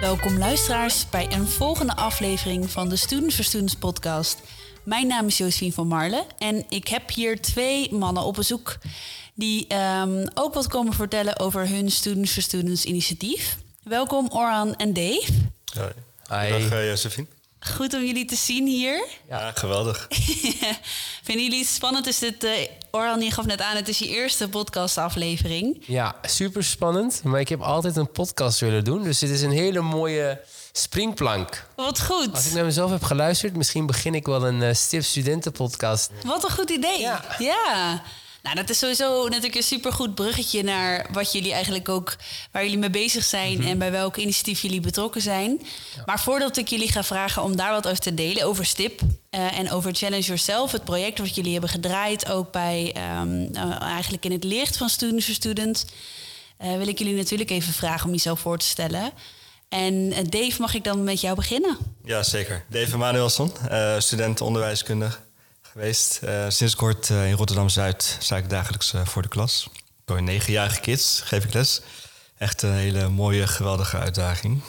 Welkom luisteraars bij een volgende aflevering van de Students for Students podcast. Mijn naam is Josephine van Marle en ik heb hier twee mannen op bezoek die ehm, ook wat komen vertellen over hun Students for Students initiatief. Welkom Oran en Dave. Hoi. Hi. Dag uh, Josephine. Goed om jullie te zien hier. Ja, geweldig. Vinden jullie het spannend? Is dit, uh, Oran, je gaf net aan, het is je eerste podcastaflevering. Ja, super spannend. Maar ik heb altijd een podcast willen doen. Dus dit is een hele mooie springplank. Wat goed. Als ik naar mezelf heb geluisterd, misschien begin ik wel een uh, Stip Studentenpodcast. Wat een goed idee. Ja. ja. Nou, dat is sowieso natuurlijk een supergoed bruggetje naar wat jullie eigenlijk ook, waar jullie mee bezig zijn Mhm. en bij welk initiatief jullie betrokken zijn. Maar voordat ik jullie ga vragen om daar wat over te delen, over STIP eh, en over Challenge Yourself, het project wat jullie hebben gedraaid, ook bij ehm, eh, eigenlijk in het licht van Students for Students, eh, wil ik jullie natuurlijk even vragen om jezelf voor te stellen. En Dave, mag ik dan met jou beginnen? Ja, zeker. Dave Emanuelson, uh, student onderwijskunde geweest. Uh, sinds kort uh, in Rotterdam-Zuid sta ik dagelijks uh, voor de klas. Voor negenjarige kids geef ik les. Echt een hele mooie, geweldige uitdaging.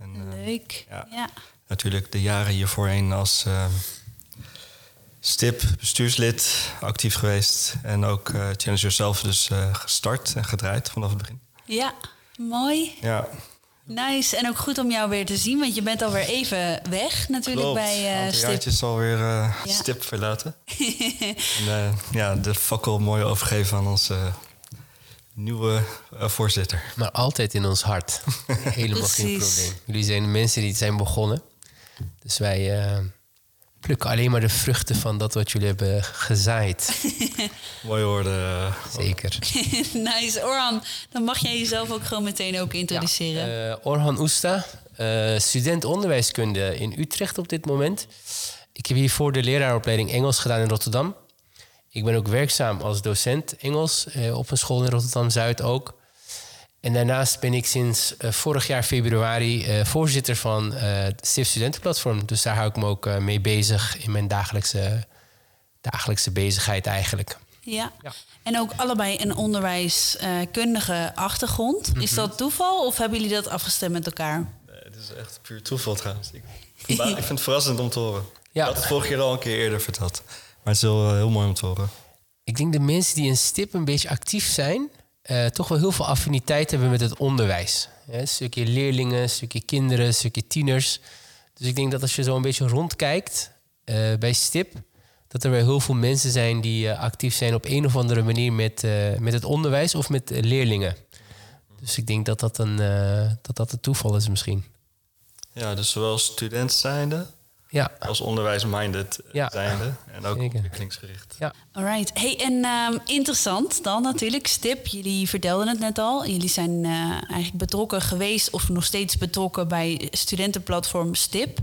En, Leuk, ja, ja. Natuurlijk de jaren hiervoorheen als STIP, bestuurslid, actief geweest. En ook Challenge Yourself dus gestart en gedraaid vanaf het begin. Ja, mooi. Ja, Nice. En ook goed om jou weer te zien, want je bent alweer even weg natuurlijk Klopt. bij uh, Stip. jaartjes alweer uh, Ja. stip verlaten. en uh, ja, de fakkel mooi overgeven aan onze nieuwe uh, voorzitter. Maar altijd in ons hart. Helemaal geen probleem. Jullie zijn de mensen die zijn begonnen. Dus wij eh, plukken alleen maar de vruchten van dat wat jullie hebben gezaaid. Mooie woorden. Zeker. nice. Orhan, dan mag jij jezelf ook gewoon meteen ook introduceren. Eh, Orhan Oesta, eh, student onderwijskunde in Utrecht op dit moment. Ik heb hiervoor de leraaropleiding Engels gedaan in Rotterdam. Ik ben ook werkzaam als docent Engels eh, op een school in Rotterdam-Zuid ook. En daarnaast ben ik sinds eh, vorig jaar februari eh, voorzitter van eh, het STIF Studentenplatform. Dus daar hou ik me ook mee bezig in mijn dagelijkse, dagelijkse bezigheid eigenlijk. Ja. Ja. En ook allebei een onderwijskundige achtergrond. Is dat toeval of hebben jullie dat afgestemd met elkaar? Nee, het is echt puur toeval trouwens. Ik, vind het verrassend om te horen. Ja. Ik had het vorige keer al een keer eerder verteld. Maar het is heel, eh, heel mooi om te horen. Ik denk de mensen die in STIP een beetje actief zijn, eh, toch wel heel veel affiniteit hebben met het onderwijs. Een stukje leerlingen, een stukje kinderen, een stukje tieners. Dus ik denk dat als je zo een beetje rondkijkt eh, bij STIP, dat er wel heel veel mensen zijn die eh, actief zijn op een of andere manier met, met het onderwijs of met leerlingen. Dus ik denk dat dat een, dat dat een toeval is misschien. Ja, dus zowel student zijnde Ja, als onderwijs-minded eh, Ja. zijnde. En ook Zeker. ontwikkelingsgericht. ja. Alright. Hey, en ehm, interessant dan natuurlijk, Stip. Jullie vertelden het net al. Jullie zijn eh, eigenlijk betrokken geweest of nog steeds betrokken bij studentenplatform Stip.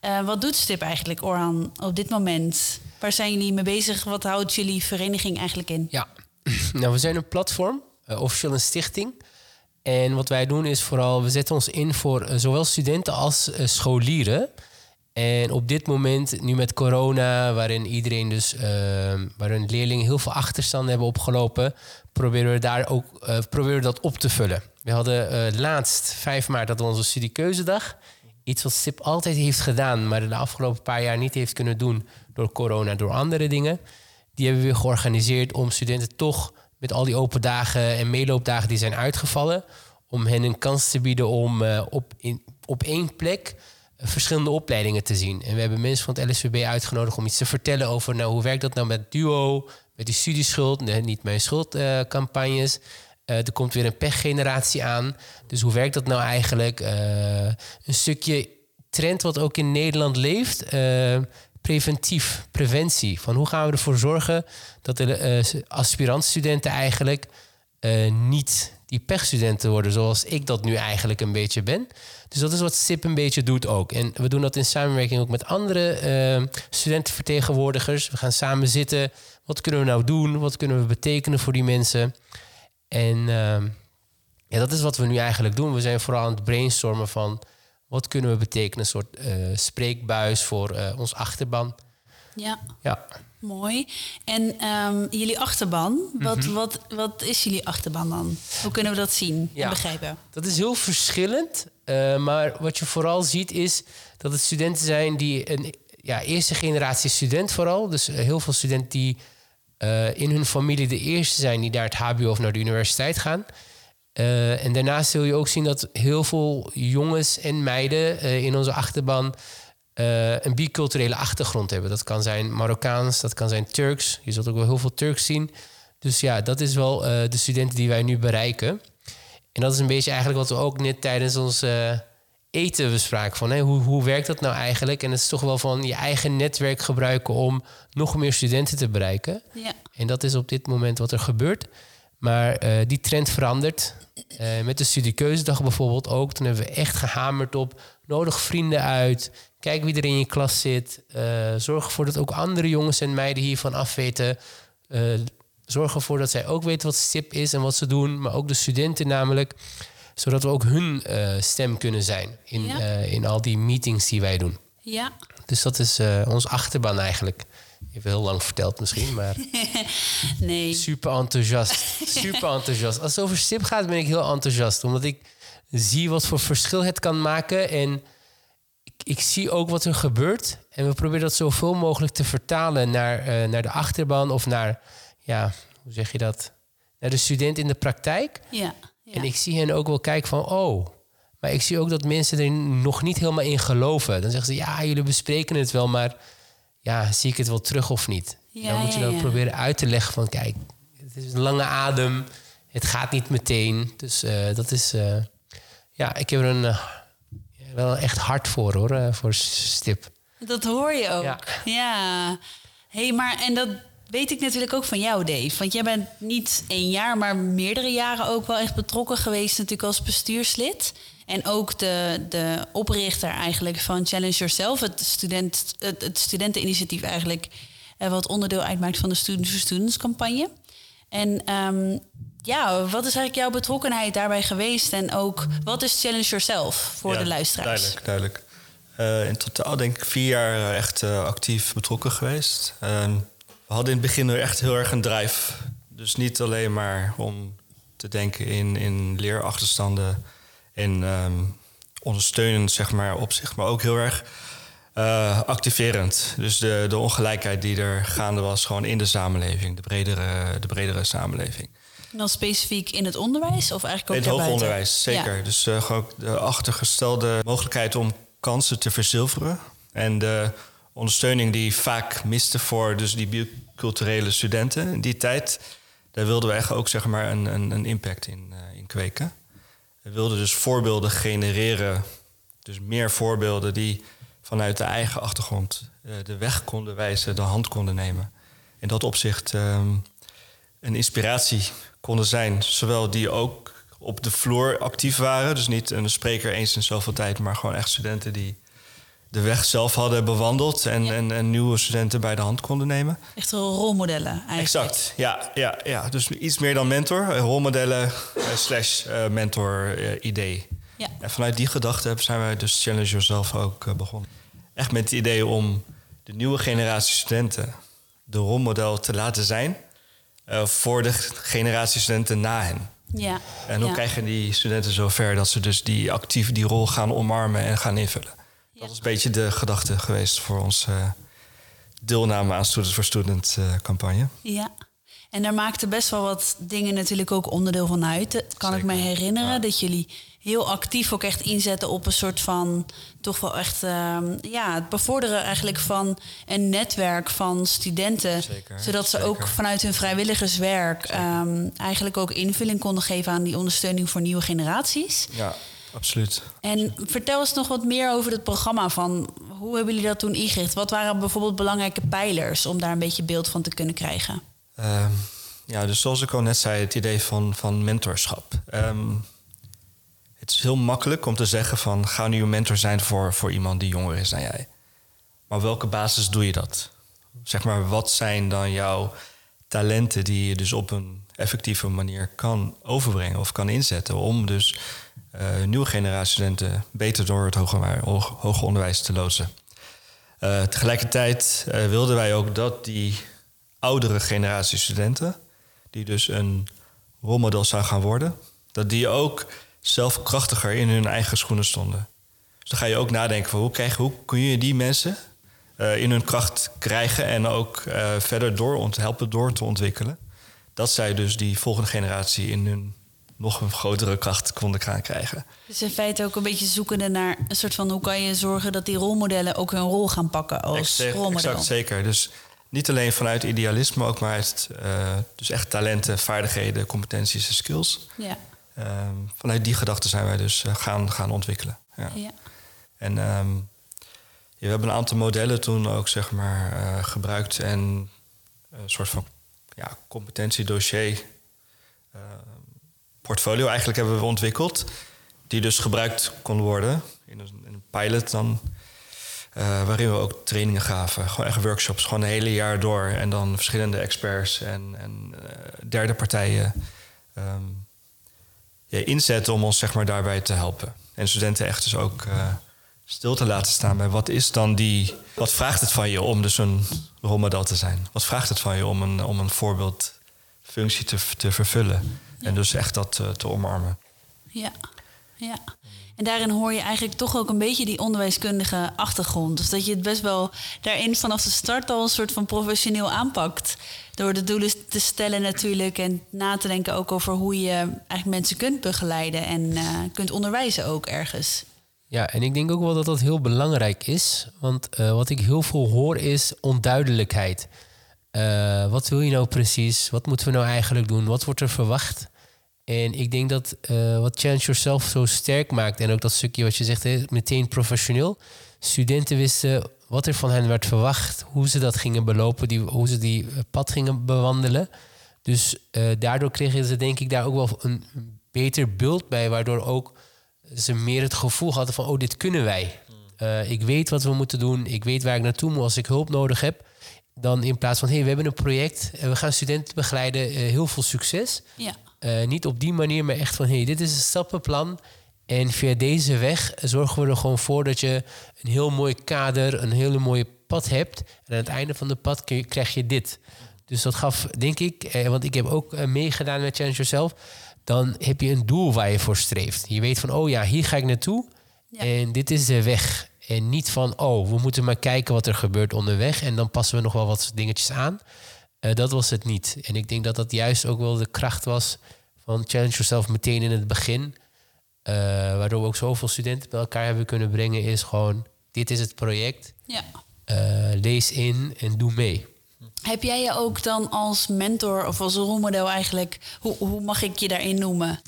Eh, wat doet Stip eigenlijk, Orhan, op dit moment? Waar zijn jullie mee bezig? Wat houdt jullie vereniging eigenlijk in? Ja, nou, we zijn een platform, officieel een stichting. En wat wij doen is vooral, we zetten ons in voor zowel studenten als scholieren. En op dit moment, nu met corona, waarin iedereen dus, eh, waarin leerlingen heel veel achterstanden hebben opgelopen, proberen we daar ook eh, proberen dat op te vullen. We hadden eh, laatst 5 maart dat onze studiekeuzedag. Iets wat STIP altijd heeft gedaan, maar de afgelopen paar jaar niet heeft kunnen doen door corona, door andere dingen. Die hebben we weer georganiseerd om studenten toch met al die open dagen en meeloopdagen die zijn uitgevallen, om hen een kans te bieden om eh, op, in, op één plek verschillende opleidingen te zien. En we hebben mensen van het LSVB uitgenodigd om iets te vertellen over nou, hoe werkt dat nou met duo, met die studieschuld, nee, niet mijn schuldcampagnes. Eh, er komt weer een pechgeneratie aan. Dus hoe werkt dat nou eigenlijk? Eh, een stukje trend wat ook in Nederland leeft. eh, preventief, preventie. Van hoe gaan we ervoor zorgen dat de eh, aspirantstudenten eigenlijk eh, niet die pechstudenten worden, zoals ik dat nu eigenlijk een beetje ben. Dus dat is wat SIP een beetje doet ook. En we doen dat in samenwerking ook met andere eh, studentenvertegenwoordigers. We gaan samen zitten. Wat kunnen we nou doen? Wat kunnen we betekenen voor die mensen? En uh, ja, dat is wat we nu eigenlijk doen. We zijn vooral aan het brainstormen van wat kunnen we betekenen, een soort uh, spreekbuis voor uh, ons achterban. Ja, Ja. Mooi. En ehm, jullie achterban, wat, Mhm. wat, wat is jullie achterban dan? Hoe kunnen we dat zien Ja. en begrijpen? Dat is heel verschillend. eh, maar wat je vooral ziet is dat het studenten zijn die een ja, eerste generatie student vooral. Dus eh, heel veel studenten die eh, in hun familie de eerste zijn die naar het HBO of naar de universiteit gaan. En daarnaast zul je ook zien dat heel veel jongens en meiden in onze achterban eh, een biculturele achtergrond hebben. Dat kan zijn Marokkaans, dat kan zijn Turks. Je zult ook wel heel veel Turks zien. Dus ja, dat is wel eh, de studenten die wij nu bereiken. En dat is een beetje eigenlijk wat we ook net tijdens ons eh, eten bespraken. Van, hè, hoe, hoe werkt dat nou eigenlijk? En het is toch wel van je eigen netwerk gebruiken om nog meer studenten te bereiken. Ja. En dat is op dit moment wat er gebeurt. Maar eh, die trend verandert. Eh, met de studiekeuzedag bijvoorbeeld ook. Toen hebben we echt gehamerd op nodig vrienden uit. Kijk wie er in je klas zit. Eh, zorg ervoor dat ook andere jongens en meiden hiervan afweten. Zorg ervoor dat zij ook weten wat STIP is en wat ze doen. Maar ook de studenten namelijk. Zodat we ook hun stem kunnen zijn in, Ja. in al die meetings die wij doen. Ja, Dus dat is ons achterban eigenlijk. Even heel lang verteld misschien, maar nee. super enthousiast. Super enthousiast. Als het over STIP gaat, ben ik heel enthousiast. Omdat ik zie wat voor verschil het kan maken. En ik, ik zie ook wat er gebeurt. En we proberen dat zoveel mogelijk te vertalen naar, eh, naar de achterban of naar, ja, hoe zeg je dat? Naar de student in de praktijk. Ja. ja. En ik zie hen ook wel kijken van, oh. Maar ik zie ook dat mensen er nog niet helemaal in geloven. Dan zeggen ze, ja, jullie bespreken het wel, maar ja, zie ik het wel terug of niet? Ja, dan moet je dan proberen uit te leggen van, kijk, het is een lange adem. Het gaat niet meteen. Dus eh, dat is, eh, ja, ik heb er een, eh, wel echt hart voor hoor, voor STIP. Dat hoor je ook. Ja. Ja. hey, maar en dat weet ik natuurlijk ook van jou, Dave. Want jij bent niet één jaar, maar meerdere jaren ook wel echt betrokken geweest, natuurlijk als bestuurslid. En ook de, de oprichter eigenlijk van Challenge Yourself, het, student, het, het studenteninitiatief eigenlijk, eh, wat onderdeel uitmaakt van de Students for Students campagne. En ehm, ja, wat is eigenlijk jouw betrokkenheid daarbij geweest? En ook, wat is Challenge Yourself voor Ja, de luisteraars? Duidelijk, duidelijk. Eh, in totaal denk ik vier jaar eh, echt actief betrokken geweest. En we hadden in het begin echt heel erg een drive. Dus niet alleen maar om te denken in, in leerachterstanden en ehm, ondersteunend zeg maar, op zich, maar ook heel erg eh, activerend. Dus de, de ongelijkheid die er gaande was gewoon in de samenleving, de bredere, de bredere samenleving. En dan specifiek in het onderwijs of eigenlijk ook In het hoger onderwijs, zeker. Ja. Dus eh, gewoon de achtergestelde mogelijkheid om kansen te verzilveren. En de ondersteuning die vaak miste voor dus die biculturele studenten in die tijd. Daar wilden we echt ook zeg maar, een, een, een impact in, eh, in kweken. We wilden dus voorbeelden genereren. Dus meer voorbeelden die vanuit de eigen achtergrond eh, de weg konden wijzen, de hand konden nemen. In dat opzicht ehm, een inspiratie konden zijn. Zowel die ook op de vloer actief waren. Dus niet een spreker eens in zoveel tijd, maar gewoon echt studenten die de weg zelf hadden bewandeld en, en, en nieuwe studenten bij de hand konden nemen. Echt rolmodellen eigenlijk. Exact, ja, ja, ja. Dus iets meer dan mentor, eh, rolmodellen eh, slash eh, mentor idee. Ja. En vanuit die gedachte zijn wij dus Challenge Yourself ook begonnen. Echt met het idee om de nieuwe generatie studenten de rolmodel te laten zijn voor de generatie studenten na hen. Ja. En hoe ja. krijgen die studenten zover dat ze dus die actief die rol gaan omarmen en gaan invullen? Dat is een beetje de gedachte geweest voor onze eh, deelname aan Students for Student eh, campagne. Ja. En daar maakten best wel wat dingen natuurlijk ook onderdeel van uit. Dat kan ik me herinneren dat jullie heel actief ook echt inzetten op een soort van toch wel echt ehm, ja, het bevorderen eigenlijk van een netwerk van studenten. Zeker, zodat ze ook vanuit hun vrijwilligerswerk ehm, eigenlijk ook invulling konden geven aan die ondersteuning voor nieuwe generaties. Ja, absoluut. En vertel eens nog wat meer over het programma. Van hoe hebben jullie dat toen ingericht? Wat waren bijvoorbeeld belangrijke pijlers om daar een beetje beeld van te kunnen krijgen? Ehm, ja, dus zoals ik al net zei, het idee van, van mentorschap. Ehm, het is heel makkelijk om te zeggen van ga nu een mentor zijn voor, voor iemand die jonger is dan jij. Maar op welke basis doe je dat? Zeg maar, wat zijn dan jouw talenten die je dus op een effectieve manier kan overbrengen of kan inzetten om dus nieuwe generatie studenten beter door het hoger, hoger onderwijs te loodsen? Uh, tegelijkertijd uh, wilden wij ook dat die oudere generatie studenten, die dus een rolmodel zou gaan worden, dat die ook zelf krachtiger in hun eigen schoenen stonden. Dus dan ga je ook nadenken van hoe, krijg, hoe kun je die mensen in hun kracht krijgen en ook verder door helpen door te ontwikkelen. Dat zij dus die volgende generatie in hun nog een grotere kracht konden gaan krijgen. Dus in feite ook een beetje zoekende naar een soort van hoe kan je zorgen dat die rolmodellen ook hun rol gaan pakken als exact, rolmodel. Exact, zeker. Dus niet alleen vanuit idealisme, ook maar uit uh, dus echt talenten, vaardigheden, competenties en skills. Ja. Uh, vanuit die gedachten zijn wij dus uh, gaan, gaan ontwikkelen. Ja. ja. En um, ja, we hebben een aantal modellen toen ook zeg maar uh, gebruikt en een soort van ja, competentiedossier portfolio eigenlijk hebben we ontwikkeld. Die dus gebruikt kon worden in een, een pilot dan. Uh, waarin we ook trainingen gaven. Gewoon echt workshops, gewoon een hele jaar door. En dan verschillende experts en, en uh, derde partijen um, ja, inzetten om ons zeg maar, daarbij te helpen. En studenten echt dus ook uh, stil te laten staan bij wat is dan die. Wat vraagt het van je om dus een rolmodel te zijn? Wat vraagt het van je om een, om een voorbeeldfunctie te, te vervullen? En dus echt dat uh, te omarmen. Ja, ja. En daarin hoor je eigenlijk toch ook een beetje die onderwijskundige achtergrond. Dus dat je het best wel daarin vanaf de start al een soort van professioneel aanpakt. Door de doelen te stellen natuurlijk en na te denken ook over hoe je eigenlijk mensen kunt begeleiden en uh, kunt onderwijzen ook ergens. Ja, en ik denk ook wel dat dat heel belangrijk is. Want uh, wat ik heel veel hoor is onduidelijkheid. Uh, wat wil je nou precies? Wat moeten we nou eigenlijk doen? Wat wordt er verwacht? En ik denk dat uh, wat Challenge Yourself zo sterk maakt, en ook dat stukje wat je zegt, meteen professioneel. Studenten wisten wat er van hen werd verwacht, hoe ze dat gingen belopen, die, hoe ze die pad gingen bewandelen. Dus uh, daardoor kregen ze denk ik daar ook wel een beter beeld bij, waardoor ook ze meer het gevoel hadden van, oh, dit kunnen wij. Ik weet wat we moeten doen, ik weet waar ik naartoe moet als ik hulp nodig heb. Dan in plaats van, hé, hey, we hebben een project en we gaan studenten begeleiden, heel veel succes. Ja. Uh, niet op die manier, maar echt van hey, dit is een stappenplan. En via deze weg zorgen we er gewoon voor dat je een heel mooi kader, een hele mooie pad hebt. En aan het einde van de pad krijg je dit. Dus dat gaf, denk ik, eh, want ik heb ook eh, meegedaan met Challenge Yourself. Dan heb je een doel waar je voor streeft. Je weet van, oh ja, hier ga ik naartoe. En dit is de weg. En niet van, oh, we moeten maar kijken wat er gebeurt onderweg. En dan passen we nog wel wat dingetjes aan. Uh, dat was het niet. En ik denk dat dat juist ook wel de kracht was van Challenge Yourself meteen in het begin. Uh, waardoor we ook zoveel studenten bij elkaar hebben kunnen brengen, is gewoon: dit is het project. Ja. Uh, lees in en doe mee. Heb jij je ook dan als mentor of als rolmodel eigenlijk, hoe, hoe mag ik je daarin noemen?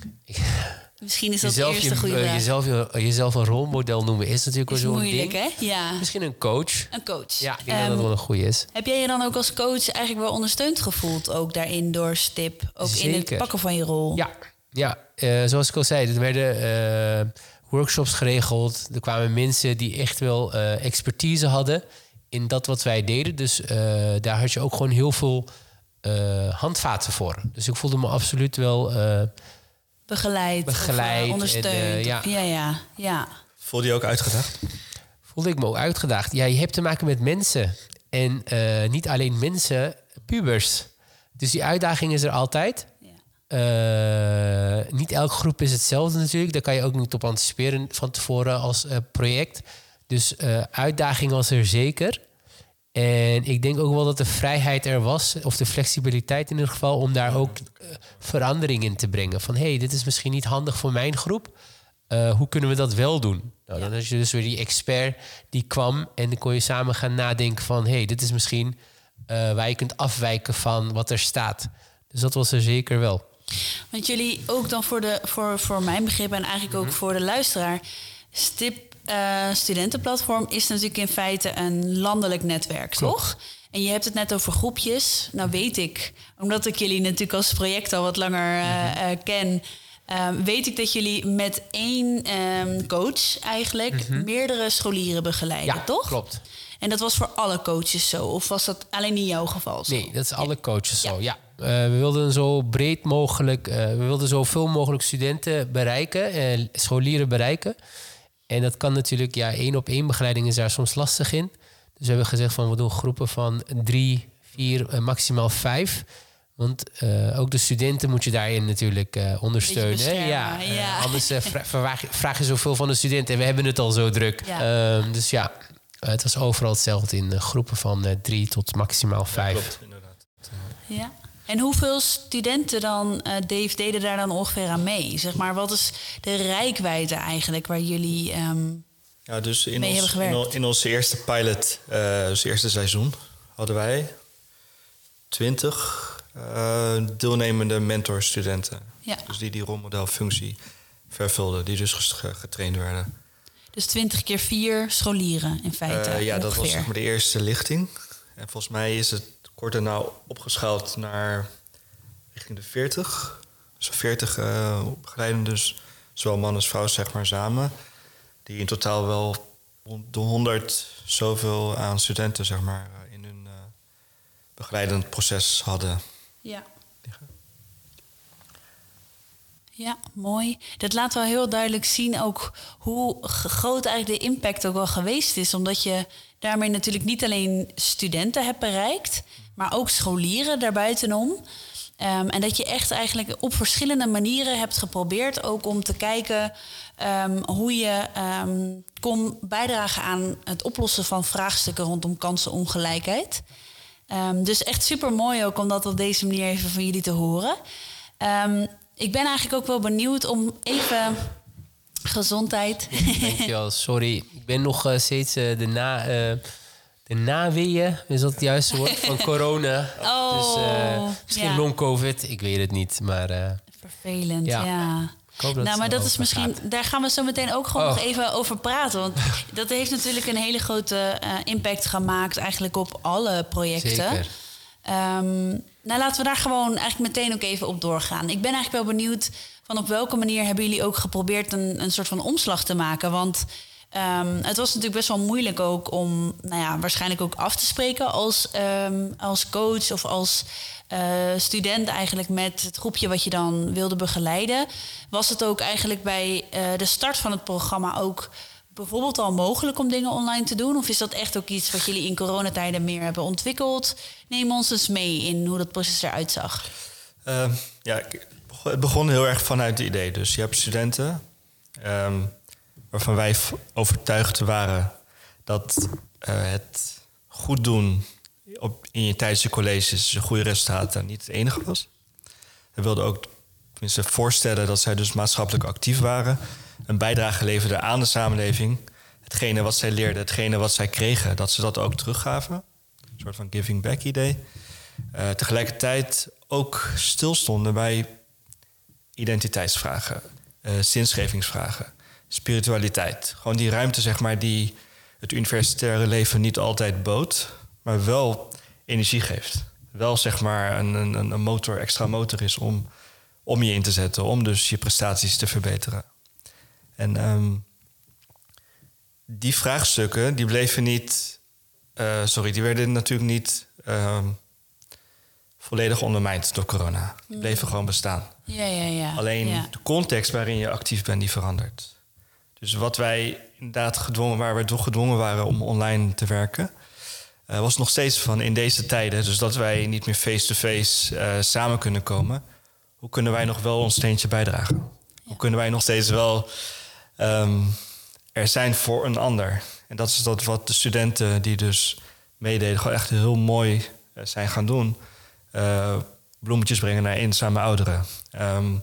Misschien is dat jezelf, de eerste je, goede uh, jezelf, jezelf een rolmodel noemen is natuurlijk wel zo'n moeilijk, ding. hè? Ja. Misschien een coach. Een coach. Ja, ik denk um, dat dat wel een goede is. Heb jij je dan ook als coach eigenlijk wel ondersteund gevoeld... ook daarin door STIP, ook Zeker. in het pakken van je rol? Ja, ja. Uh, zoals ik al zei, er werden uh, workshops geregeld. Er kwamen mensen die echt wel uh, expertise hadden in dat wat wij deden. Dus daar had je ook gewoon heel veel handvaten voor. Dus ik voelde me absoluut wel begeleid, begeleid of, uh, ondersteund. En, uh, ja. ja, ja, ja. Voelde je ook uitgedaagd? Voelde ik me ook uitgedaagd. Ja, je hebt te maken met mensen. En uh, niet alleen mensen, pubers. Dus die uitdaging is er altijd. Ja. niet elke groep is hetzelfde natuurlijk. Daar kan je ook niet op anticiperen van tevoren als project. Dus uitdaging was er zeker. En ik denk ook wel dat de vrijheid er was, of de flexibiliteit in ieder geval, om daar ook uh, verandering in te brengen. Van hé, hey, dit is misschien niet handig voor mijn groep. Uh, hoe kunnen we dat wel doen? Nou, dan is je dus weer die expert die kwam en dan kon je samen gaan nadenken van hé, hey, dit is misschien uh, waar je kunt afwijken van wat er staat. Dus dat was er zeker wel. Want jullie ook dan voor, de, voor, voor mijn begrip en eigenlijk ook mm -hmm. voor de luisteraar, stip uh, studentenplatform is natuurlijk in feite een landelijk netwerk, toch? En je hebt het net over groepjes. Nou weet ik, omdat ik jullie natuurlijk als project al wat langer uh, uh, ken... weet ik dat jullie met één um, coach eigenlijk -hmm. meerdere scholieren begeleiden, ja, toch? klopt. En dat was voor alle coaches zo? Of was dat alleen in jouw geval zo? Nee, dat is alle coaches ja. zo, ja. Uh, we wilden zo breed mogelijk, uh, we wilden zoveel mogelijk studenten bereiken, en scholieren bereiken. En dat kan natuurlijk, ja, één op één begeleiding is daar soms lastig in. Dus we hebben gezegd van we doen groepen van drie, vier, en maximaal vijf. Want eh, ook de studenten moet je daarin natuurlijk eh, ondersteunen. Ja, ja. Eh, anders eh, vra- vraag, je- vraag je zoveel van de studenten en we hebben het al zo druk. Ja. Ehm, dus ja, eh, het was overal hetzelfde in eh, groepen van eh, drie tot maximaal vijf. Klopt, inderdaad. Ja. En hoeveel studenten dan, eh, Dave, deden daar dan ongeveer aan mee? Zeg maar, wat is de rijkwijde eigenlijk waar jullie... ehm, Ja, dus in, Mee ons, hebben gewerkt. in onze eerste pilot, uh, dus eerste seizoen, hadden wij twintig eh, deelnemende mentorstudenten. Ja. Dus die die rolmodelfunctie vervulden, die dus getraind werden. dus 20 keer 4 scholieren in feite. Eh, ja, dat was zeg maar de eerste lichting. En volgens mij is het kort daarna opgeschaald naar richting de 40. Dus 40 eh begeleiden dus zowel man als vrouw zeg maar samen. Die in totaal wel de 100 zoveel aan studenten zeg maar eh, in hun eh, begeleidend proces hadden. Ja. Ja, mooi. Dat laat wel heel duidelijk zien ook hoe groot eigenlijk de impact ook wel geweest is. Omdat je daarmee natuurlijk niet alleen studenten hebt bereikt, maar ook scholieren daarbuitenom. Ehm, en dat je echt eigenlijk op verschillende manieren hebt geprobeerd ook om te kijken ehm, hoe je ehm, kon bijdragen aan het oplossen van vraagstukken rondom kansenongelijkheid. Dus echt super mooi ook om dat op deze manier even van jullie te horen. Ik ben eigenlijk ook wel benieuwd om even gezondheid. Dankjewel, sorry. Ik ben nog eh, steeds eh, de, na, eh, de naweeën, is dat het juiste woord, van corona. Oh, dus eh, misschien ja. long-covid, ik weet het niet. Maar eh, Vervelend, ja. Ja. dat nou, maar dat is misschien, daar gaan we zo meteen ook gewoon Oh. nog even over praten. Want dat heeft natuurlijk een hele grote eh, impact gemaakt, eigenlijk op alle projecten. Zeker. Ehm, nou, laten we daar gewoon eigenlijk meteen ook even op doorgaan. Ik ben eigenlijk wel benieuwd van op welke manier hebben jullie ook geprobeerd een, een soort van omslag te maken? Want ehm, het was natuurlijk best wel moeilijk ook om, nou ja, waarschijnlijk ook af te spreken als, ehm, als coach of als eh, student eigenlijk met het groepje wat je dan wilde begeleiden. Was het ook eigenlijk bij eh, de start van het programma ook bijvoorbeeld al mogelijk om dingen online te doen? Of is dat echt ook iets wat jullie in coronatijden meer hebben ontwikkeld? Neem ons eens mee in hoe dat proces eruit zag. Ehm, ja, het begon heel erg vanuit het idee. Dus je hebt studenten waarvan wij overtuigd waren dat eh, het goed doen op, in je tijdens colleges je goede resultaten niet het enige was. We wilden ook tenminste voorstellen dat zij dus maatschappelijk actief waren, een bijdrage leverden aan de samenleving. Hetgene wat zij leerden, hetgene wat zij kregen, dat ze dat ook teruggaven. Een soort van giving back idee. Eh, tegelijkertijd ook stilstonden bij identiteitsvragen, eh zinsgevingsvragen, spiritualiteit. Gewoon die ruimte, zeg maar, die het universitaire leven niet altijd bood, maar wel energie geeft. Wel, zeg maar, een, een, een motor, extra motor is om, om je in te zetten, om dus je prestaties te verbeteren. En ehm, die vraagstukken, die bleven niet, eh, sorry, die werden natuurlijk niet ehm, volledig ondermijnd door corona. Die bleven gewoon bestaan. Ja, ja, ja. Alleen ja. de context waarin je actief bent, die verandert. Dus wat wij inderdaad gedwongen, waar we toch gedwongen waren om online te werken, eh, was nog steeds van in deze tijden, dus dat wij niet meer face-to-face eh, samen kunnen komen. Hoe kunnen wij nog wel ons steentje bijdragen? Hoe kunnen wij nog steeds wel ehm, er zijn voor een ander? En dat is dat wat de studenten die dus meededen, gewoon echt heel mooi eh, zijn gaan doen. Bloemetjes brengen naar eenzame ouderen. Ehm,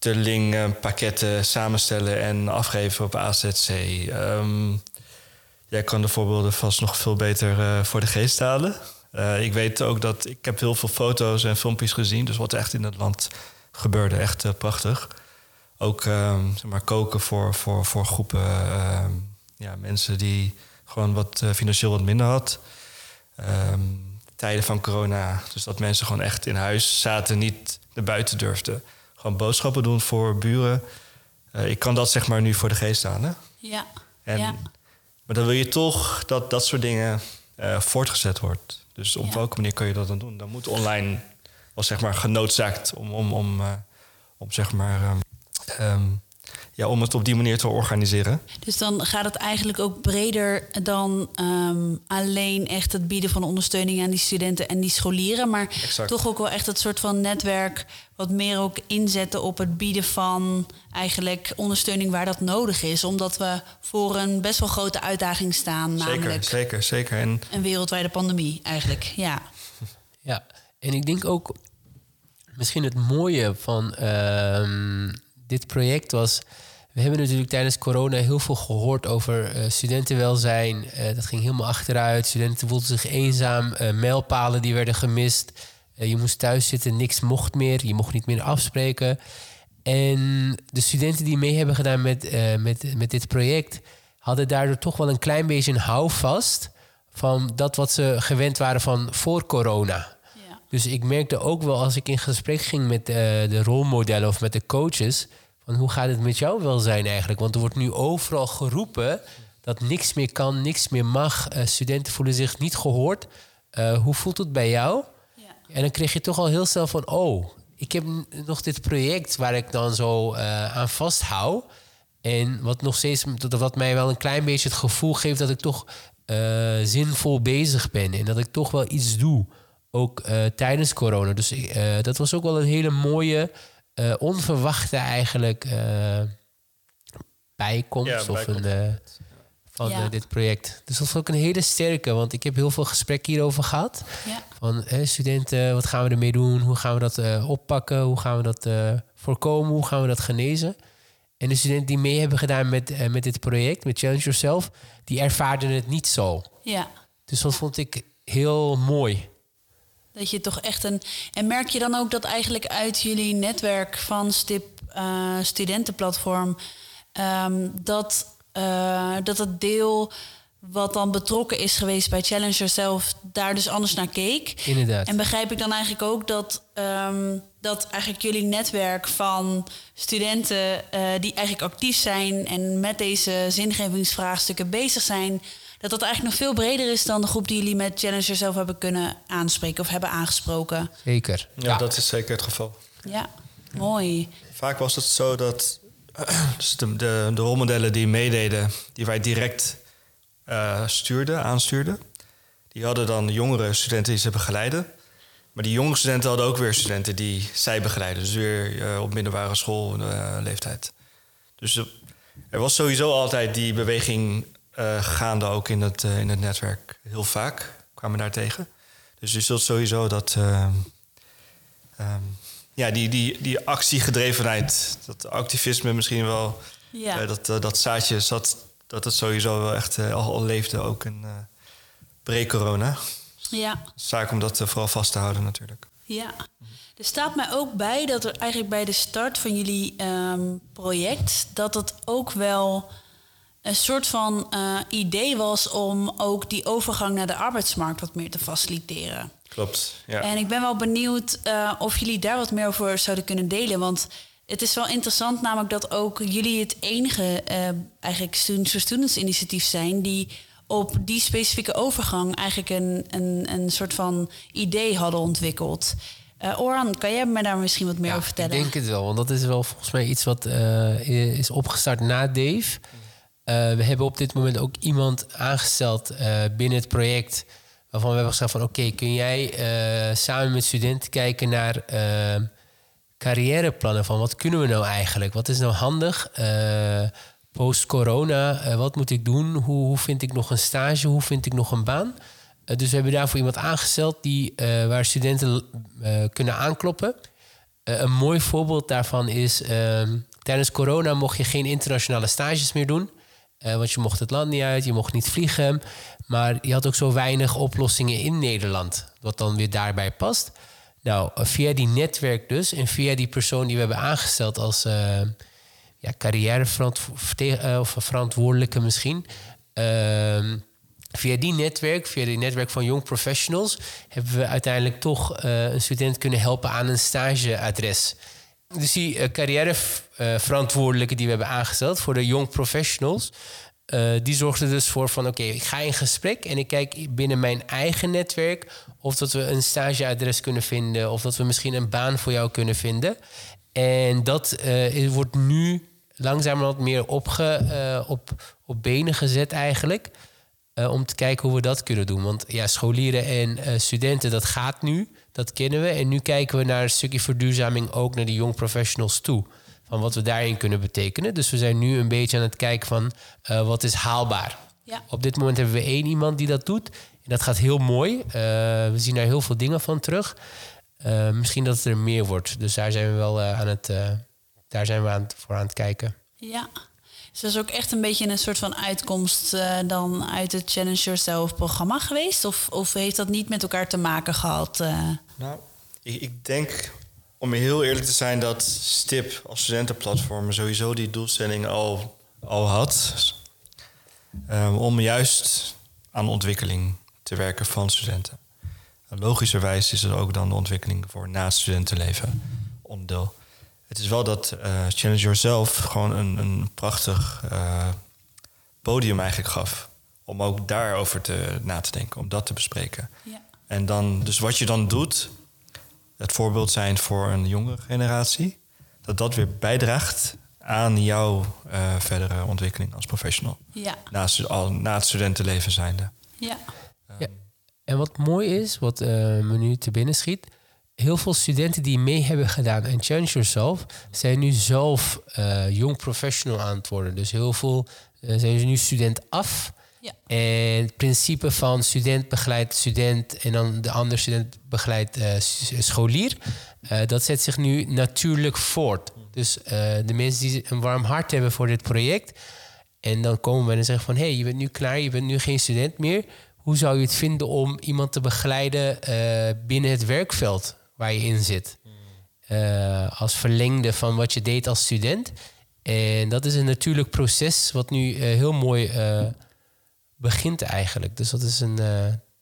vluchtelingenpakketten samenstellen en afgeven op AZC. Ehm, jij kan de voorbeelden vast nog veel beter eh, voor de geest halen. Eh, ik weet ook dat ik heb heel veel foto's en filmpjes gezien. Dus wat echt in het land gebeurde, echt eh, prachtig. Ook ehm, zeg maar, koken voor, voor, voor groepen ehm, ja, mensen die gewoon wat financieel wat minder had. Tijden van corona. Dus dat mensen gewoon echt in huis zaten, niet naar buiten durfden. Gewoon boodschappen doen voor buren. Eh, ik kan dat zeg maar nu voor de geest halen. Ja. En, ja. Maar dan wil je toch dat dat soort dingen eh, voortgezet wordt. Dus op Ja. welke manier kun je dat dan doen? Dan moet online wel zeg maar genoodzaakt om, om, om, eh, om zeg maar ehm, ehm, ja, om het op die manier te organiseren. Dus dan gaat het eigenlijk ook breder dan ehm, alleen echt het bieden van ondersteuning aan die studenten en die scholieren. Maar Exact. toch ook wel echt het soort van netwerk wat meer ook inzetten op het bieden van eigenlijk ondersteuning waar dat nodig is. Omdat we voor een best wel grote uitdaging staan, namelijk Zeker, zeker, zeker. En een wereldwijde pandemie eigenlijk. Ja. Ja, en ik denk ook misschien het mooie van ehm, dit project was. We hebben natuurlijk tijdens corona heel veel gehoord over eh, studentenwelzijn. Eh, dat ging helemaal achteruit. Studenten voelden zich eenzaam. eh, mijlpalen die werden gemist. Je moest thuis zitten, niks mocht meer. Je mocht niet meer afspreken. En de studenten die mee hebben gedaan met, met, met dit project... hadden daardoor toch wel een klein beetje een houvast... van dat wat ze gewend waren van voor corona. Ja. Dus ik merkte ook wel als ik in gesprek ging met de rolmodellen of met de coaches, hoe gaat het met jou welzijn eigenlijk? Want er wordt nu overal geroepen dat niks meer kan, niks meer mag. Eh, studenten voelen zich niet gehoord. Eh, hoe voelt het bij jou? Ja. En dan kreeg je toch al heel snel van, oh, ik heb nog dit project waar ik dan zo eh, aan vasthoud. En wat nog steeds, wat mij wel een klein beetje het gevoel geeft dat ik toch zinvol bezig ben. En dat ik toch wel iets doe, ook tijdens corona. Dus dat was ook wel een hele mooie, eh, onverwachte eigenlijk eh, bijkomst. Ja, of bijkomst. een, eh, van Ja. dit project. Dus dat was ook een hele sterke, want ik heb heel veel gesprekken hierover gehad. Ja. Van studenten, wat gaan we ermee doen? Hoe gaan we dat oppakken? Hoe gaan we dat voorkomen? Hoe gaan we dat genezen? En de studenten die mee hebben gedaan met, met dit project, met Challenge Yourself, die ervaarden het niet zo. ja. Dus dat vond ik heel mooi. Dat je toch echt een. En merk je dan ook dat eigenlijk uit jullie netwerk van STIP eh, studentenplatform. ehm, dat, eh, dat het deel wat dan betrokken is geweest bij Challenge Yourself daar dus anders naar keek. Inderdaad. En begrijp ik dan eigenlijk ook dat, ehm, dat eigenlijk jullie netwerk van studenten eh, die eigenlijk actief zijn en met deze zingevingsvraagstukken bezig zijn, dat dat eigenlijk nog veel breder is dan de groep die jullie met Challenge Yourself hebben kunnen aanspreken of hebben aangesproken. Zeker. ja, dat is zeker het geval. Ja, mooi. Vaak was het zo dat dus de, de, de rolmodellen die meededen, die wij direct eh, stuurden, aanstuurden, die hadden dan jongere studenten die ze begeleiden. Maar die jonge studenten hadden ook weer studenten die zij begeleiden. Dus weer eh, op middelbare schoolleeftijd. dus er- er was sowieso altijd die beweging eh, gaande ook in het, eh, in het netwerk. Heel vaak kwamen daar tegen. Dus je zult sowieso dat... eh, ehm, ja, die, die, die actiegedrevenheid, dat activisme misschien wel, Ja. dat, dat zaadje zat, dat het sowieso wel echt al, al leefde, ook in pre-corona. Ja, Zaak om dat vooral vast te houden natuurlijk. ja. Er staat mij ook bij dat er eigenlijk bij de start van jullie ehm, project... dat het ook wel een soort van eh, idee was... om ook die overgang naar de arbeidsmarkt wat meer te faciliteren. Klopt, ja. En ik ben wel benieuwd eh, of jullie daar wat meer over zouden kunnen delen. Want het is wel interessant namelijk dat ook jullie het enige eh, eigenlijk Students for Students initiatief zijn... die op die specifieke overgang eigenlijk een, een, een soort van idee hadden ontwikkeld. Eh Oran, kan jij me daar misschien wat meer Ja, over vertellen? Ik denk het wel, want dat is wel volgens mij iets wat eh, is opgestart na Dave. Eh, we hebben op dit moment ook iemand aangesteld eh, binnen het project... waarvan we hebben gezegd van... oké, kun jij eh, samen met studenten kijken naar eh, carrièreplannen... van wat kunnen we nou eigenlijk? Wat is nou handig? Post-corona, wat moet ik doen? Hoe, hoe vind ik nog een stage? Hoe vind ik nog een baan? Dus we hebben daarvoor iemand aangesteld... Die, waar studenten kunnen aankloppen... Een mooi voorbeeld daarvan is... ehm, tijdens corona mocht je geen internationale stages meer doen. Eh, want je mocht het land niet uit, je mocht niet vliegen. Maar je had ook zo weinig oplossingen in Nederland. Wat dan weer daarbij past. Nou, eh, via die netwerk dus... en via die persoon die we hebben aangesteld als... eh, ja, carrièreverantwoordelijke verantwoordelijke misschien... ehm, Via die netwerk, via die netwerk van Young Professionals, hebben we uiteindelijk toch een student kunnen helpen aan een stageadres. Dus die uh, carrièreverantwoordelijke die we hebben aangesteld voor de Young Professionals, uh, die zorgde dus voor van oké, ik ga in gesprek en ik kijk binnen mijn eigen netwerk of dat we een stageadres kunnen vinden of dat we misschien een baan voor jou kunnen vinden. En dat uh, wordt nu langzamerhand meer opge, eh, op, op benen gezet eigenlijk. eh, om te kijken hoe we dat kunnen doen. Want ja, scholieren en eh, studenten, dat gaat nu. Dat kennen we. En nu kijken we naar een stukje verduurzaming ook naar de young professionals toe. Van wat we daarin kunnen betekenen. Dus we zijn nu een beetje aan het kijken van eh, wat is haalbaar. Ja. Op dit moment hebben we één iemand die dat doet. En dat gaat heel mooi. Eh, we zien daar heel veel dingen van terug. Eh, misschien dat het er meer wordt. Dus daar zijn we wel aan het, daar zijn we aan het, voor aan het kijken. Ja. Dat is ook echt een beetje een soort van uitkomst eh, dan uit het Challenge Yourself programma geweest? Of, of heeft dat niet met elkaar te maken gehad? eh? Nou, ik, ik denk, om heel eerlijk te zijn, dat STIP als studentenplatform sowieso die doelstelling al, al had. Ehm, om juist aan ontwikkeling te werken van studenten. En logischerwijs is er ook dan de ontwikkeling voor na het studentenleven onderdeel. Het is wel dat eh, Challenge Yourself gewoon een, een prachtig eh, podium eigenlijk gaf. Om ook daarover te, na te denken, om dat te bespreken. ja. En dan, dus wat je dan doet, het voorbeeld zijn voor een jongere generatie, dat dat weer bijdraagt aan jouw eh, verdere ontwikkeling als professional. Ja. Na, stu- al, na het studentenleven zijnde. Ja. Ja. En wat mooi is, wat eh, me nu te binnen schiet... heel veel studenten die mee hebben gedaan en Challenge Yourself... zijn nu zelf eh jong professional aan het worden. Dus heel veel eh, zijn ze nu student af... Ja. En het principe van student begeleidt student en dan de andere student begeleidt eh, scholier, eh, dat zet zich nu natuurlijk voort. Dus eh, de mensen die een warm hart hebben voor dit project, en dan komen we en zeggen van hé, hey, je bent nu klaar, je bent nu geen student meer. Hoe zou je het vinden om iemand te begeleiden eh, binnen het werkveld waar je in zit? Eh, als verlengde van wat je deed als student. En dat is een natuurlijk proces wat nu eh, heel mooi eh, begint eigenlijk. Dus dat is, een,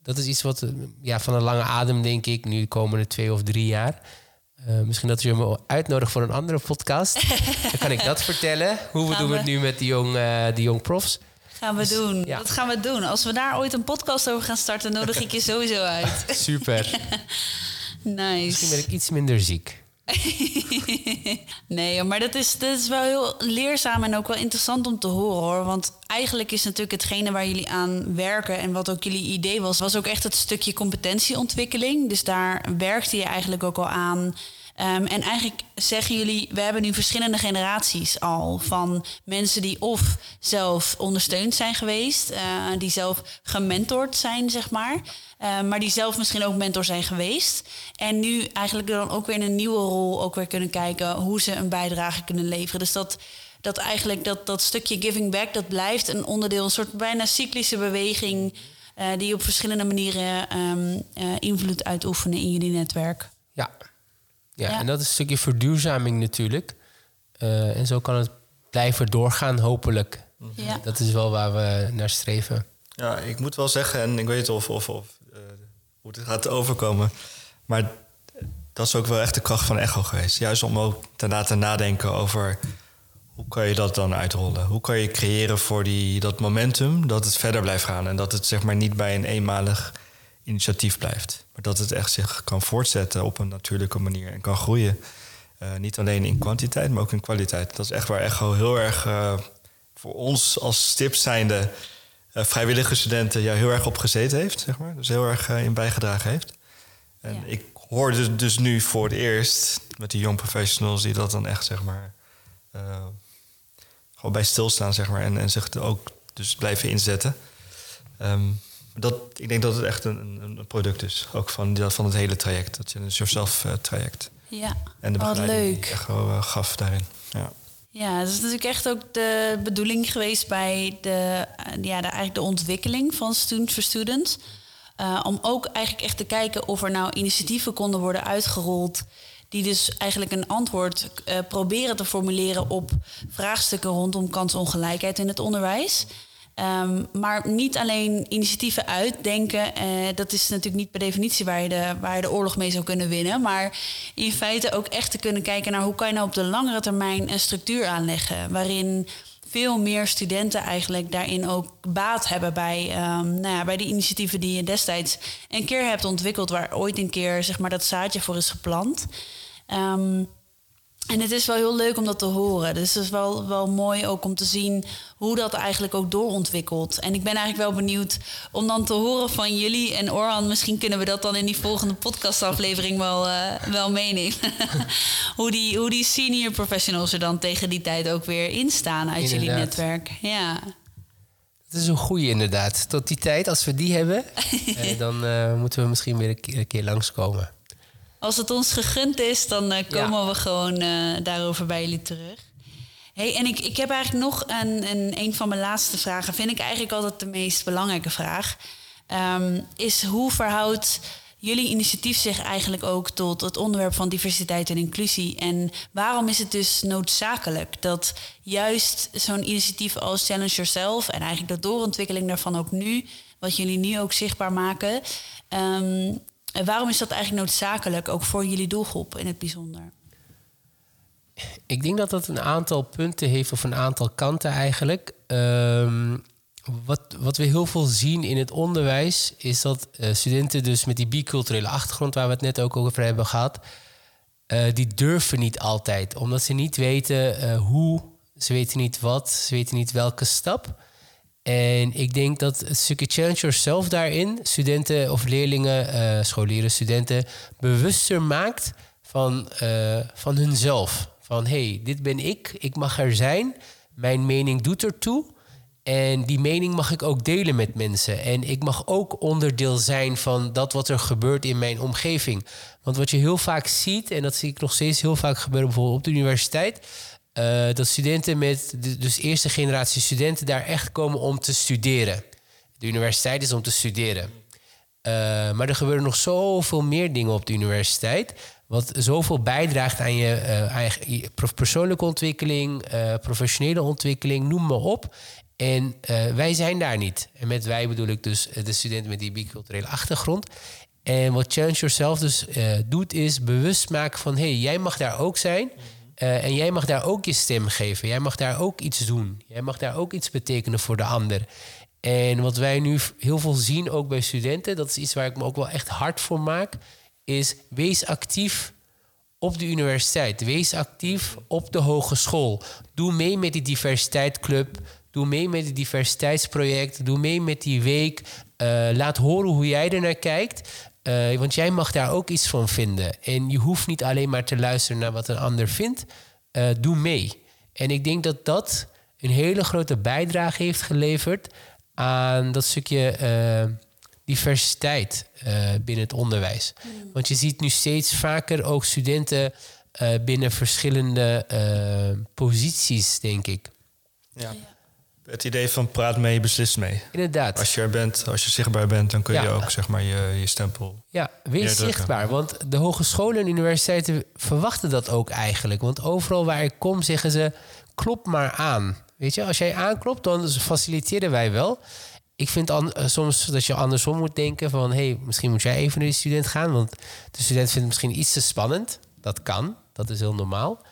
dat is iets wat ja, van een lange adem, denk ik, nu de komende twee of drie jaar. Misschien dat je me uitnodigt voor een andere podcast. Dan kan ik dat vertellen. Hoe we doen we. het nu met die jong, die jong profs. Gaan we doen. ja. Dat gaan we doen. Als we daar ooit een podcast over gaan starten, nodig ik je sowieso uit. Super. Misschien ben Nice. ik iets minder ziek. Nee, maar dat is, dat is wel heel leerzaam en ook wel interessant om te horen hoor. Want eigenlijk is natuurlijk hetgene waar jullie aan werken en wat ook jullie idee was, was ook echt het stukje competentieontwikkeling. Dus daar werkte je eigenlijk ook al aan. Ehm, en eigenlijk zeggen jullie, we hebben nu verschillende generaties al van mensen die of zelf ondersteund zijn geweest, eh, die zelf gementord zijn, zeg maar. Eh, maar die zelf misschien ook mentor zijn geweest. En nu eigenlijk dan ook weer in een nieuwe rol ook weer kunnen kijken hoe ze een bijdrage kunnen leveren. Dus dat, dat eigenlijk dat, dat stukje giving back, dat blijft een onderdeel, een soort bijna cyclische beweging. eh, die op verschillende manieren ehm, eh, invloed uitoefenen in jullie netwerk. Ja. Ja. Ja. en dat is een stukje verduurzaming natuurlijk. Eh, en zo kan het blijven doorgaan, hopelijk. Ja. Dat is wel waar we naar streven. Ja, ik moet wel zeggen, en ik weet niet of, of, of eh, hoe het gaat overkomen, maar dat is ook wel echt de kracht van Echo geweest. Juist om ook daarna te nadenken over hoe kan je dat dan uitrollen? Hoe kan je creëren voor die, dat momentum dat het verder blijft gaan en dat het zeg maar niet bij een eenmalig initiatief blijft, maar dat het echt zich kan voortzetten op een natuurlijke manier en kan groeien. Eh, niet alleen in kwantiteit, maar ook in kwaliteit. Dat is echt waar Echo heel erg eh, voor ons als stip zijnde eh, vrijwillige studenten ja, heel erg op gezeten heeft, zeg maar. Dus heel erg in bijgedragen heeft. En Ja. ik hoorde dus nu voor het eerst met die young professionals die dat dan echt, zeg maar, gewoon bij stilstaan, zeg maar, en, en zich er ook dus blijven inzetten. Ehm, dat, ik denk dat het echt een, een, een product is, ook van, van het hele traject, dat Challenge Yourself eh, traject. Ja, En de begeleiding leuk. die Echo eh, gaf daarin. Ja. Ja, dat is natuurlijk echt ook de bedoeling geweest bij de, eh, ja, de, eigenlijk de ontwikkeling van Student for Student. Eh, om ook eigenlijk echt te kijken of er nou initiatieven konden worden uitgerold. Die dus eigenlijk een antwoord eh, proberen te formuleren op vraagstukken rondom kansongelijkheid in het onderwijs. Ehm, maar niet alleen initiatieven uitdenken. eh, dat is natuurlijk niet per definitie waar je, de, waar je de oorlog mee zou kunnen winnen. Maar in feite ook echt te kunnen kijken naar hoe kan je nou op de langere termijn een structuur aanleggen. Waarin veel meer studenten eigenlijk daarin ook baat hebben bij, ehm, nou ja, bij de initiatieven die je destijds een keer hebt ontwikkeld. Waar ooit een keer zeg maar, dat zaadje voor is geplant. Ehm, En het is wel heel leuk om dat te horen. Dus het is wel, wel mooi ook om te zien hoe dat eigenlijk ook doorontwikkelt. En ik ben eigenlijk wel benieuwd om dan te horen van jullie en Orhan. Misschien kunnen we dat dan in die volgende podcastaflevering wel, uh, wel meenemen. hoe, die, hoe die senior professionals er dan tegen die tijd ook weer instaan uit jullie netwerk. Ja. Dat is een goede inderdaad. Tot die tijd, als we die hebben, eh, dan uh, moeten we misschien weer een keer, een keer langskomen. Als het ons gegund is, dan uh, komen we gewoon uh, daarover bij jullie terug. Hey, en ik, ik heb eigenlijk nog een, een, een van mijn laatste vragen. Vind ik eigenlijk altijd de meest belangrijke vraag. Um, is hoe verhoudt jullie initiatief zich eigenlijk ook tot het onderwerp van diversiteit en inclusie? En waarom is het dus noodzakelijk dat juist zo'n initiatief als Challenge Yourself en eigenlijk de doorontwikkeling daarvan ook nu, wat jullie nu ook zichtbaar maken, um, en waarom is dat eigenlijk noodzakelijk, ook voor jullie doelgroep in het bijzonder? Ik denk dat dat een aantal punten heeft, of een aantal kanten eigenlijk. Um, wat, wat we heel veel zien in het onderwijs, is dat uh, studenten dus met die biculturele achtergrond, waar we het net ook over hebben gehad, uh, die durven niet altijd, omdat ze niet weten uh, hoe, ze weten niet wat, ze weten niet welke stap. En ik denk dat het stukje challenge yourself daarin studenten of leerlingen, uh, scholieren, studenten bewuster maakt van, uh, van hunzelf. Van hey, dit ben ik, ik mag er zijn, mijn mening doet ertoe. En die mening mag ik ook delen met mensen. En ik mag ook onderdeel zijn van dat wat er gebeurt in mijn omgeving. Want wat je heel vaak ziet, en dat zie ik nog steeds heel vaak gebeuren, bijvoorbeeld op de universiteit uh, dat studenten met, dus eerste generatie studenten, daar echt komen om te studeren. De universiteit is om te studeren. Uh, maar er gebeuren nog zoveel meer dingen op de universiteit. Wat zoveel bijdraagt aan je, eigen, je persoonlijke ontwikkeling, professionele ontwikkeling, noem maar op. En wij zijn daar niet. En met wij bedoel ik dus de studenten met die biculturele achtergrond. En wat Challenge Yourself dus doet, is bewust maken van... hé, hey, jij mag daar ook zijn... Uh, en jij mag daar ook je stem geven. Jij mag daar ook iets doen. Jij mag daar ook iets betekenen voor de ander. En wat wij nu heel veel zien, ook bij studenten, dat is iets waar ik me ook wel echt hard voor maak, is wees actief op de universiteit. Wees actief op de hogeschool. Doe mee met die diversiteitsclub. Doe mee met het diversiteitsproject. Doe mee met die week. Uh, laat horen hoe jij er naar kijkt. Uh, want jij mag daar ook iets van vinden. En je hoeft niet alleen maar te luisteren naar wat een ander vindt. Uh, doe mee. En ik denk dat dat een hele grote bijdrage heeft geleverd aan dat stukje uh, diversiteit binnen het onderwijs. Mm. Want je ziet nu steeds vaker ook studenten binnen verschillende posities, denk ik. Ja. Het idee van praat mee, beslis mee. Inderdaad. Als je er bent, als je zichtbaar bent, dan kun je ook zeg maar, je, je stempel. Ja, wees zichtbaar. Want de hogescholen en universiteiten verwachten dat ook eigenlijk. Want overal waar ik kom zeggen ze: klop maar aan. Weet je, als jij aanklopt, dan faciliteren wij wel. Ik vind eh, soms dat je andersom moet denken: van hé, hey, misschien moet jij even naar die student gaan. Want de student vindt het misschien iets te spannend. Dat kan, dat is heel normaal.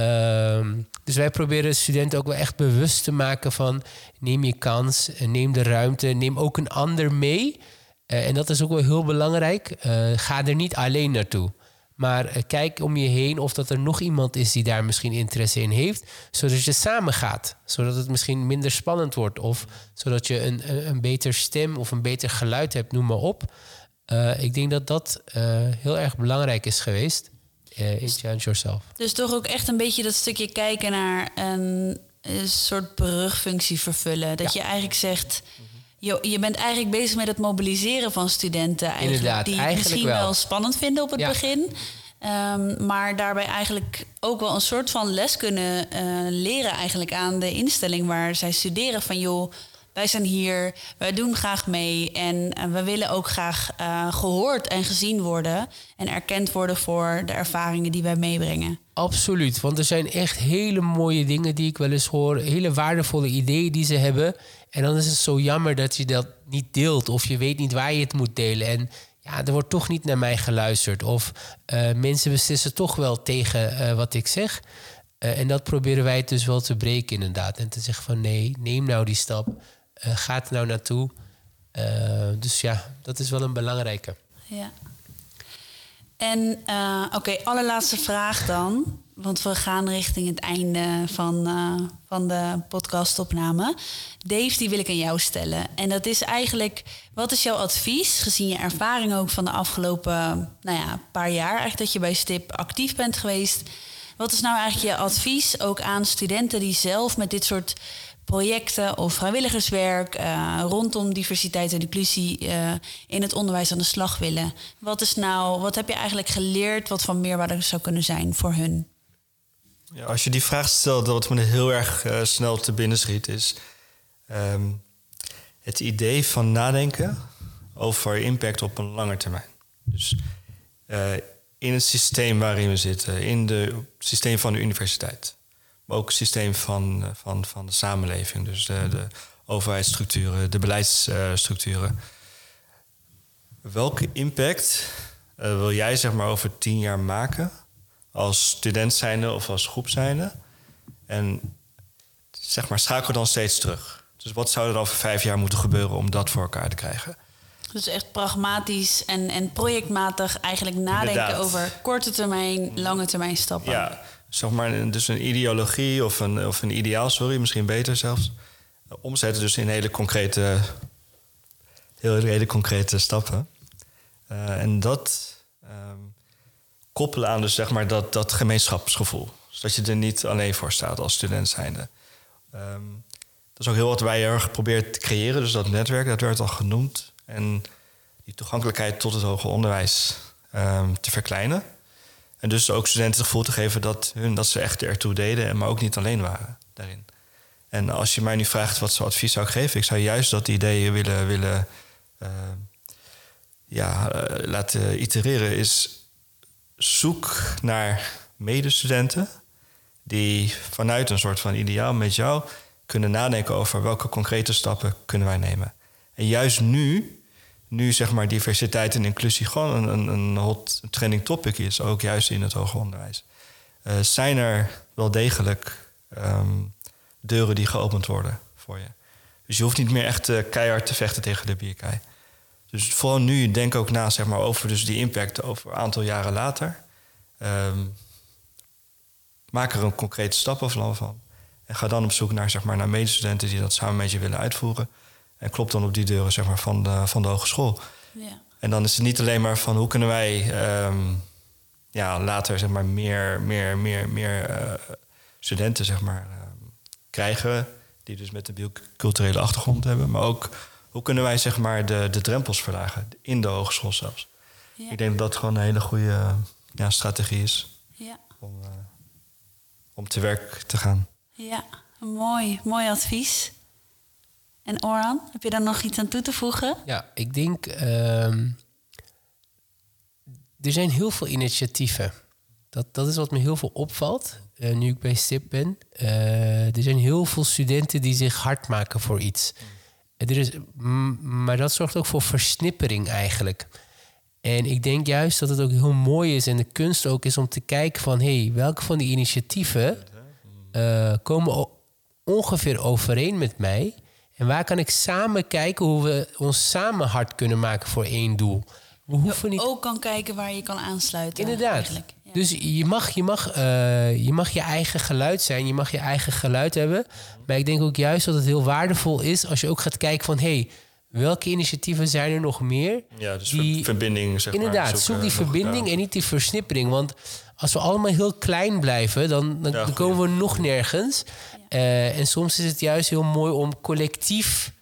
Um, dus wij proberen studenten ook wel echt bewust te maken van neem je kans, neem de ruimte, neem ook een ander mee. Uh, en dat is ook wel heel belangrijk. Uh, ga er niet alleen naartoe. Maar kijk om je heen of dat er nog iemand is die daar misschien interesse in heeft. Zodat je samen gaat. Zodat het misschien minder spannend wordt. Of zodat je een, een, een beter stem of een beter geluid hebt, noem maar op. ik denk dat dat heel erg belangrijk is geweest uh, in Challenge Yourself. Dus toch ook echt een beetje dat stukje kijken naar een, een soort brugfunctie vervullen. Dat je eigenlijk zegt, je, je bent eigenlijk bezig met het mobiliseren van studenten. Eigenlijk, Inderdaad, die eigenlijk misschien wel. wel. spannend vinden op het begin. Um, maar daarbij eigenlijk ook wel een soort van les kunnen uh, leren eigenlijk aan de instelling waar zij studeren. Van joh, wij zijn hier, wij doen graag mee en we willen ook graag uh, gehoord en gezien worden en erkend worden voor de ervaringen die wij meebrengen. Absoluut, want er zijn echt hele mooie dingen die ik wel eens hoor, hele waardevolle ideeën die ze hebben. En dan is het zo jammer dat je dat niet deelt of je weet niet waar je het moet delen. En ja, er wordt toch niet naar mij geluisterd of uh, mensen beslissen toch wel tegen wat ik zeg. en dat proberen wij dus wel te breken inderdaad. En te zeggen van nee, neem nou die stap. Uh, gaat nou naartoe? Uh, dus ja, dat is wel een belangrijke. Ja. En uh, oké, allerlaatste vraag dan. Want we gaan richting het einde van, van de podcastopname. Dave, die wil ik aan jou stellen. En dat is eigenlijk, wat is jouw advies, gezien je ervaring ook van de afgelopen nou ja, paar jaar, eigenlijk dat je bij STIP actief bent geweest. Wat is nou eigenlijk je advies ook aan studenten die zelf met dit soort projecten of vrijwilligerswerk uh, rondom diversiteit en inclusie uh, in het onderwijs aan de slag willen. Wat is nou, wat heb je eigenlijk geleerd wat van meerwaarde zou kunnen zijn voor hun? Ja, als je die vraag stelt, wat me heel erg uh, snel te binnen schiet, is um, het idee van nadenken over impact op een lange termijn. Dus in het systeem waarin we zitten, in het systeem van de universiteit maar ook het systeem van, van, van de samenleving. Dus de, de overheidsstructuren, de beleidsstructuren. Welke impact uh, wil jij zeg maar, over tien jaar maken als student zijnde of als groep zijnde? En zeg maar, schakel dan steeds terug. Dus wat zou er over vijf jaar moeten gebeuren om dat voor elkaar te krijgen? Dus echt pragmatisch en, en projectmatig eigenlijk nadenken Inderdaad. over korte termijn, lange termijn stappen. Ja, zeg maar, dus een ideologie of een, of een ideaal, sorry, misschien beter zelfs, omzetten dus in hele concrete, heel, hele concrete stappen. Uh, en dat um, koppelen aan dus zeg maar dat, dat gemeenschapsgevoel. Zodat je er niet alleen voor staat als student zijnde. Um, dat is ook heel wat wij erg geprobeerd te creëren. Dus dat netwerk, dat werd al genoemd. En die toegankelijkheid tot het hoger onderwijs um, te verkleinen. En dus ook studenten het gevoel te geven dat, hun, dat ze echt ertoe deden, maar ook niet alleen waren daarin. En als je mij nu vraagt wat voor advies zou ik geven, ik zou juist dat ideeën willen, willen uh, ja, uh, laten itereren, is zoek naar medestudenten die vanuit een soort van ideaal met jou kunnen nadenken over welke concrete stappen kunnen wij nemen. En juist nu nu zeg maar diversiteit en inclusie gewoon een, een hot trending topic is, ook juist in het hoger onderwijs. Uh, zijn er wel degelijk um, deuren die geopend worden voor je. Dus je hoeft niet meer echt uh, keihard te vechten tegen de bierkei. Dus vooral nu, denk ook na zeg maar, over dus die impact over een aantal jaren later. Um, maak er een concrete stap van. En ga dan op zoek naar, zeg maar, naar medestudenten die dat samen met je willen uitvoeren. En klopt dan op die deuren zeg maar, van, de, van de hogeschool. Ja. En dan is het niet alleen maar van hoe kunnen wij um, ja, later zeg maar, meer, meer, meer, meer uh, studenten zeg maar, uh, krijgen. Die dus met een biculturele achtergrond hebben. Maar ook hoe kunnen wij zeg maar, de, de drempels verlagen in de hogeschool zelfs. Ja. Ik denk dat dat gewoon een hele goede ja, strategie is. Ja. Om, uh, om te werk te gaan. Ja, mooi, mooi advies. En Oran, heb je daar nog iets aan toe te voegen? Ja, ik denk. Uh, er zijn heel veel initiatieven. Dat, dat is wat me heel veel opvalt. Uh, nu ik bij STIP ben. Uh, er zijn heel veel studenten die zich hard maken voor iets. Er is, maar dat zorgt ook voor versnippering eigenlijk. En ik denk juist dat het ook heel mooi is en de kunst ook is om te kijken van... hé, hey, welke van die initiatieven komen ongeveer overeen met mij... En waar kan ik samen kijken hoe we ons samen hard kunnen maken voor één doel? We hoeven niet... ook kan kijken waar je kan aansluiten. Inderdaad. Dus je mag, je, mag, uh, je mag je eigen geluid zijn, je mag je eigen geluid hebben. Maar ik denk ook juist dat het heel waardevol is als je ook gaat kijken van... hey, welke initiatieven zijn er nog meer? Ja, dus die, verbinding, zeg Inderdaad, maar, zoek die verbinding en niet die versnippering. Want als we allemaal heel klein blijven, dan, dan, komen we nog nergens. Uh, en soms is het juist heel mooi om collectief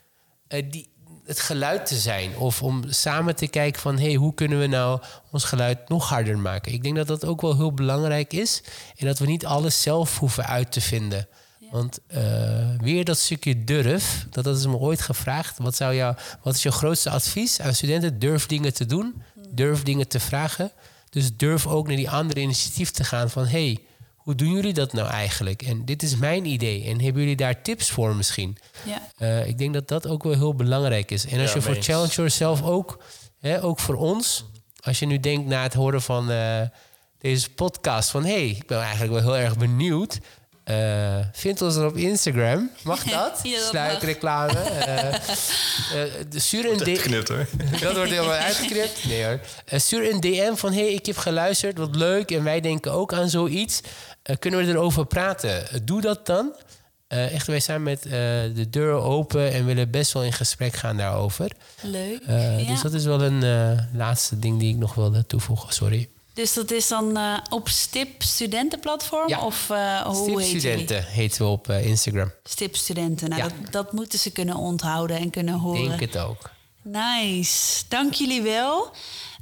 uh, die, het geluid te zijn. Of om samen te kijken van... hey, hoe kunnen we nou ons geluid nog harder maken? Ik denk dat dat ook wel heel belangrijk is. En dat we niet alles zelf hoeven uit te vinden. Want uh, weer dat stukje durf, dat, dat is me ooit gevraagd. Wat, zou jou, wat is jouw grootste advies aan studenten? Durf dingen te doen, durf dingen te vragen. Dus durf ook naar die andere initiatief te gaan van... hey, hoe doen jullie dat nou eigenlijk? En dit is mijn idee. En hebben jullie daar tips voor misschien? Ja. Uh, ik denk dat dat ook wel heel belangrijk is. En als je voor Challenge Yourself ook, hè, ook voor ons... als je nu denkt na het horen van uh, deze podcast van... hé, hey, ik ben eigenlijk wel heel erg benieuwd... Eh, vind ons er op Instagram. Mag dat? Ja, dat Sluikreclame. Eh, eh, stuur een DM. Geknipt hoor. Dat wordt helemaal uitgeknipt. Nee hoor. Eh, stuur een DM van... hey, ik heb geluisterd, wat leuk. En wij denken ook aan zoiets. Eh, kunnen we erover praten? Eh, doe dat dan. Eh, echt, wij zijn met de deur open... en willen best wel in gesprek gaan daarover. Leuk. Ja. Dus dat is wel een laatste ding die ik nog wilde toevoegen. Sorry. Dus dat is dan op Stip Studentenplatform? Ja. Of hoe heet jullie? Stipstudenten heten we op Instagram. Stip Studenten. Nou, Ja. dat, dat moeten ze kunnen onthouden en kunnen horen. Denk het ook. Nice. Dank jullie wel.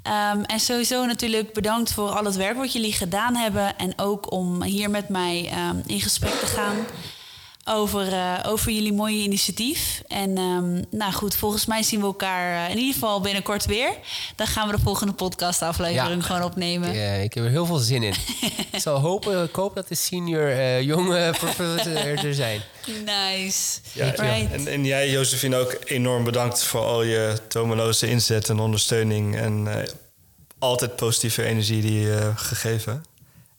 Ehm, en sowieso natuurlijk bedankt voor al het werk wat jullie gedaan hebben. En ook om hier met mij ehm, in gesprek te gaan over, eh, over jullie mooie initiatief. En ehm, nou goed, volgens mij zien we elkaar eh, in ieder geval binnenkort weer. Dan gaan we de volgende podcastaflevering Ja. gewoon opnemen. Ja, ik heb er heel veel zin in. ik zal hopen, ik hoop dat de senior eh, jonge professors er zijn. Nice. Ja, Right. en, en jij, Josephine, ook enorm bedankt voor al je tomeloze inzet en ondersteuning. En eh, altijd positieve energie die je hebt gegeven.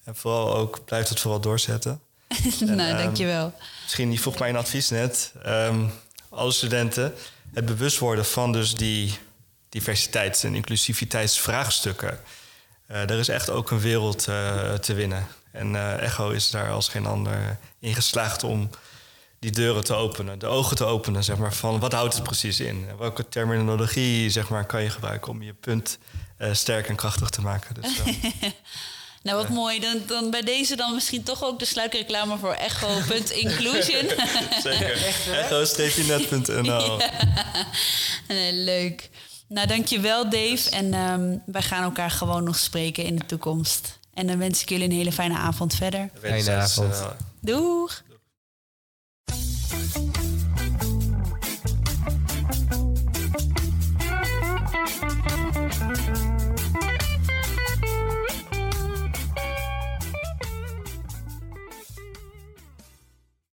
En vooral ook, blijf het vooral doorzetten. nou, ehm, dankjewel. Misschien, je vroeg mij een advies net. Ehm, alle studenten het bewust worden van dus die diversiteits- en inclusiviteitsvraagstukken. Eh er is echt ook een wereld eh, te winnen. En eh, Echo is daar als geen ander in geslaagd om die deuren te openen, de ogen te openen, zeg maar, van wat houdt het precies in? Welke terminologie, zeg maar, kan je gebruiken om je punt sterk en krachtig te maken? Dus, eh, nou, wat mooi. Dan, dan bij deze dan misschien toch ook de sluikreclame voor echo.inclusion. Zeker. echo-net.nl ja. Leuk. Nou, dankjewel Dave. En ehm, wij gaan elkaar gewoon nog spreken in de toekomst. En dan wens ik jullie een hele fijne avond verder. Fijne avond. Doeg.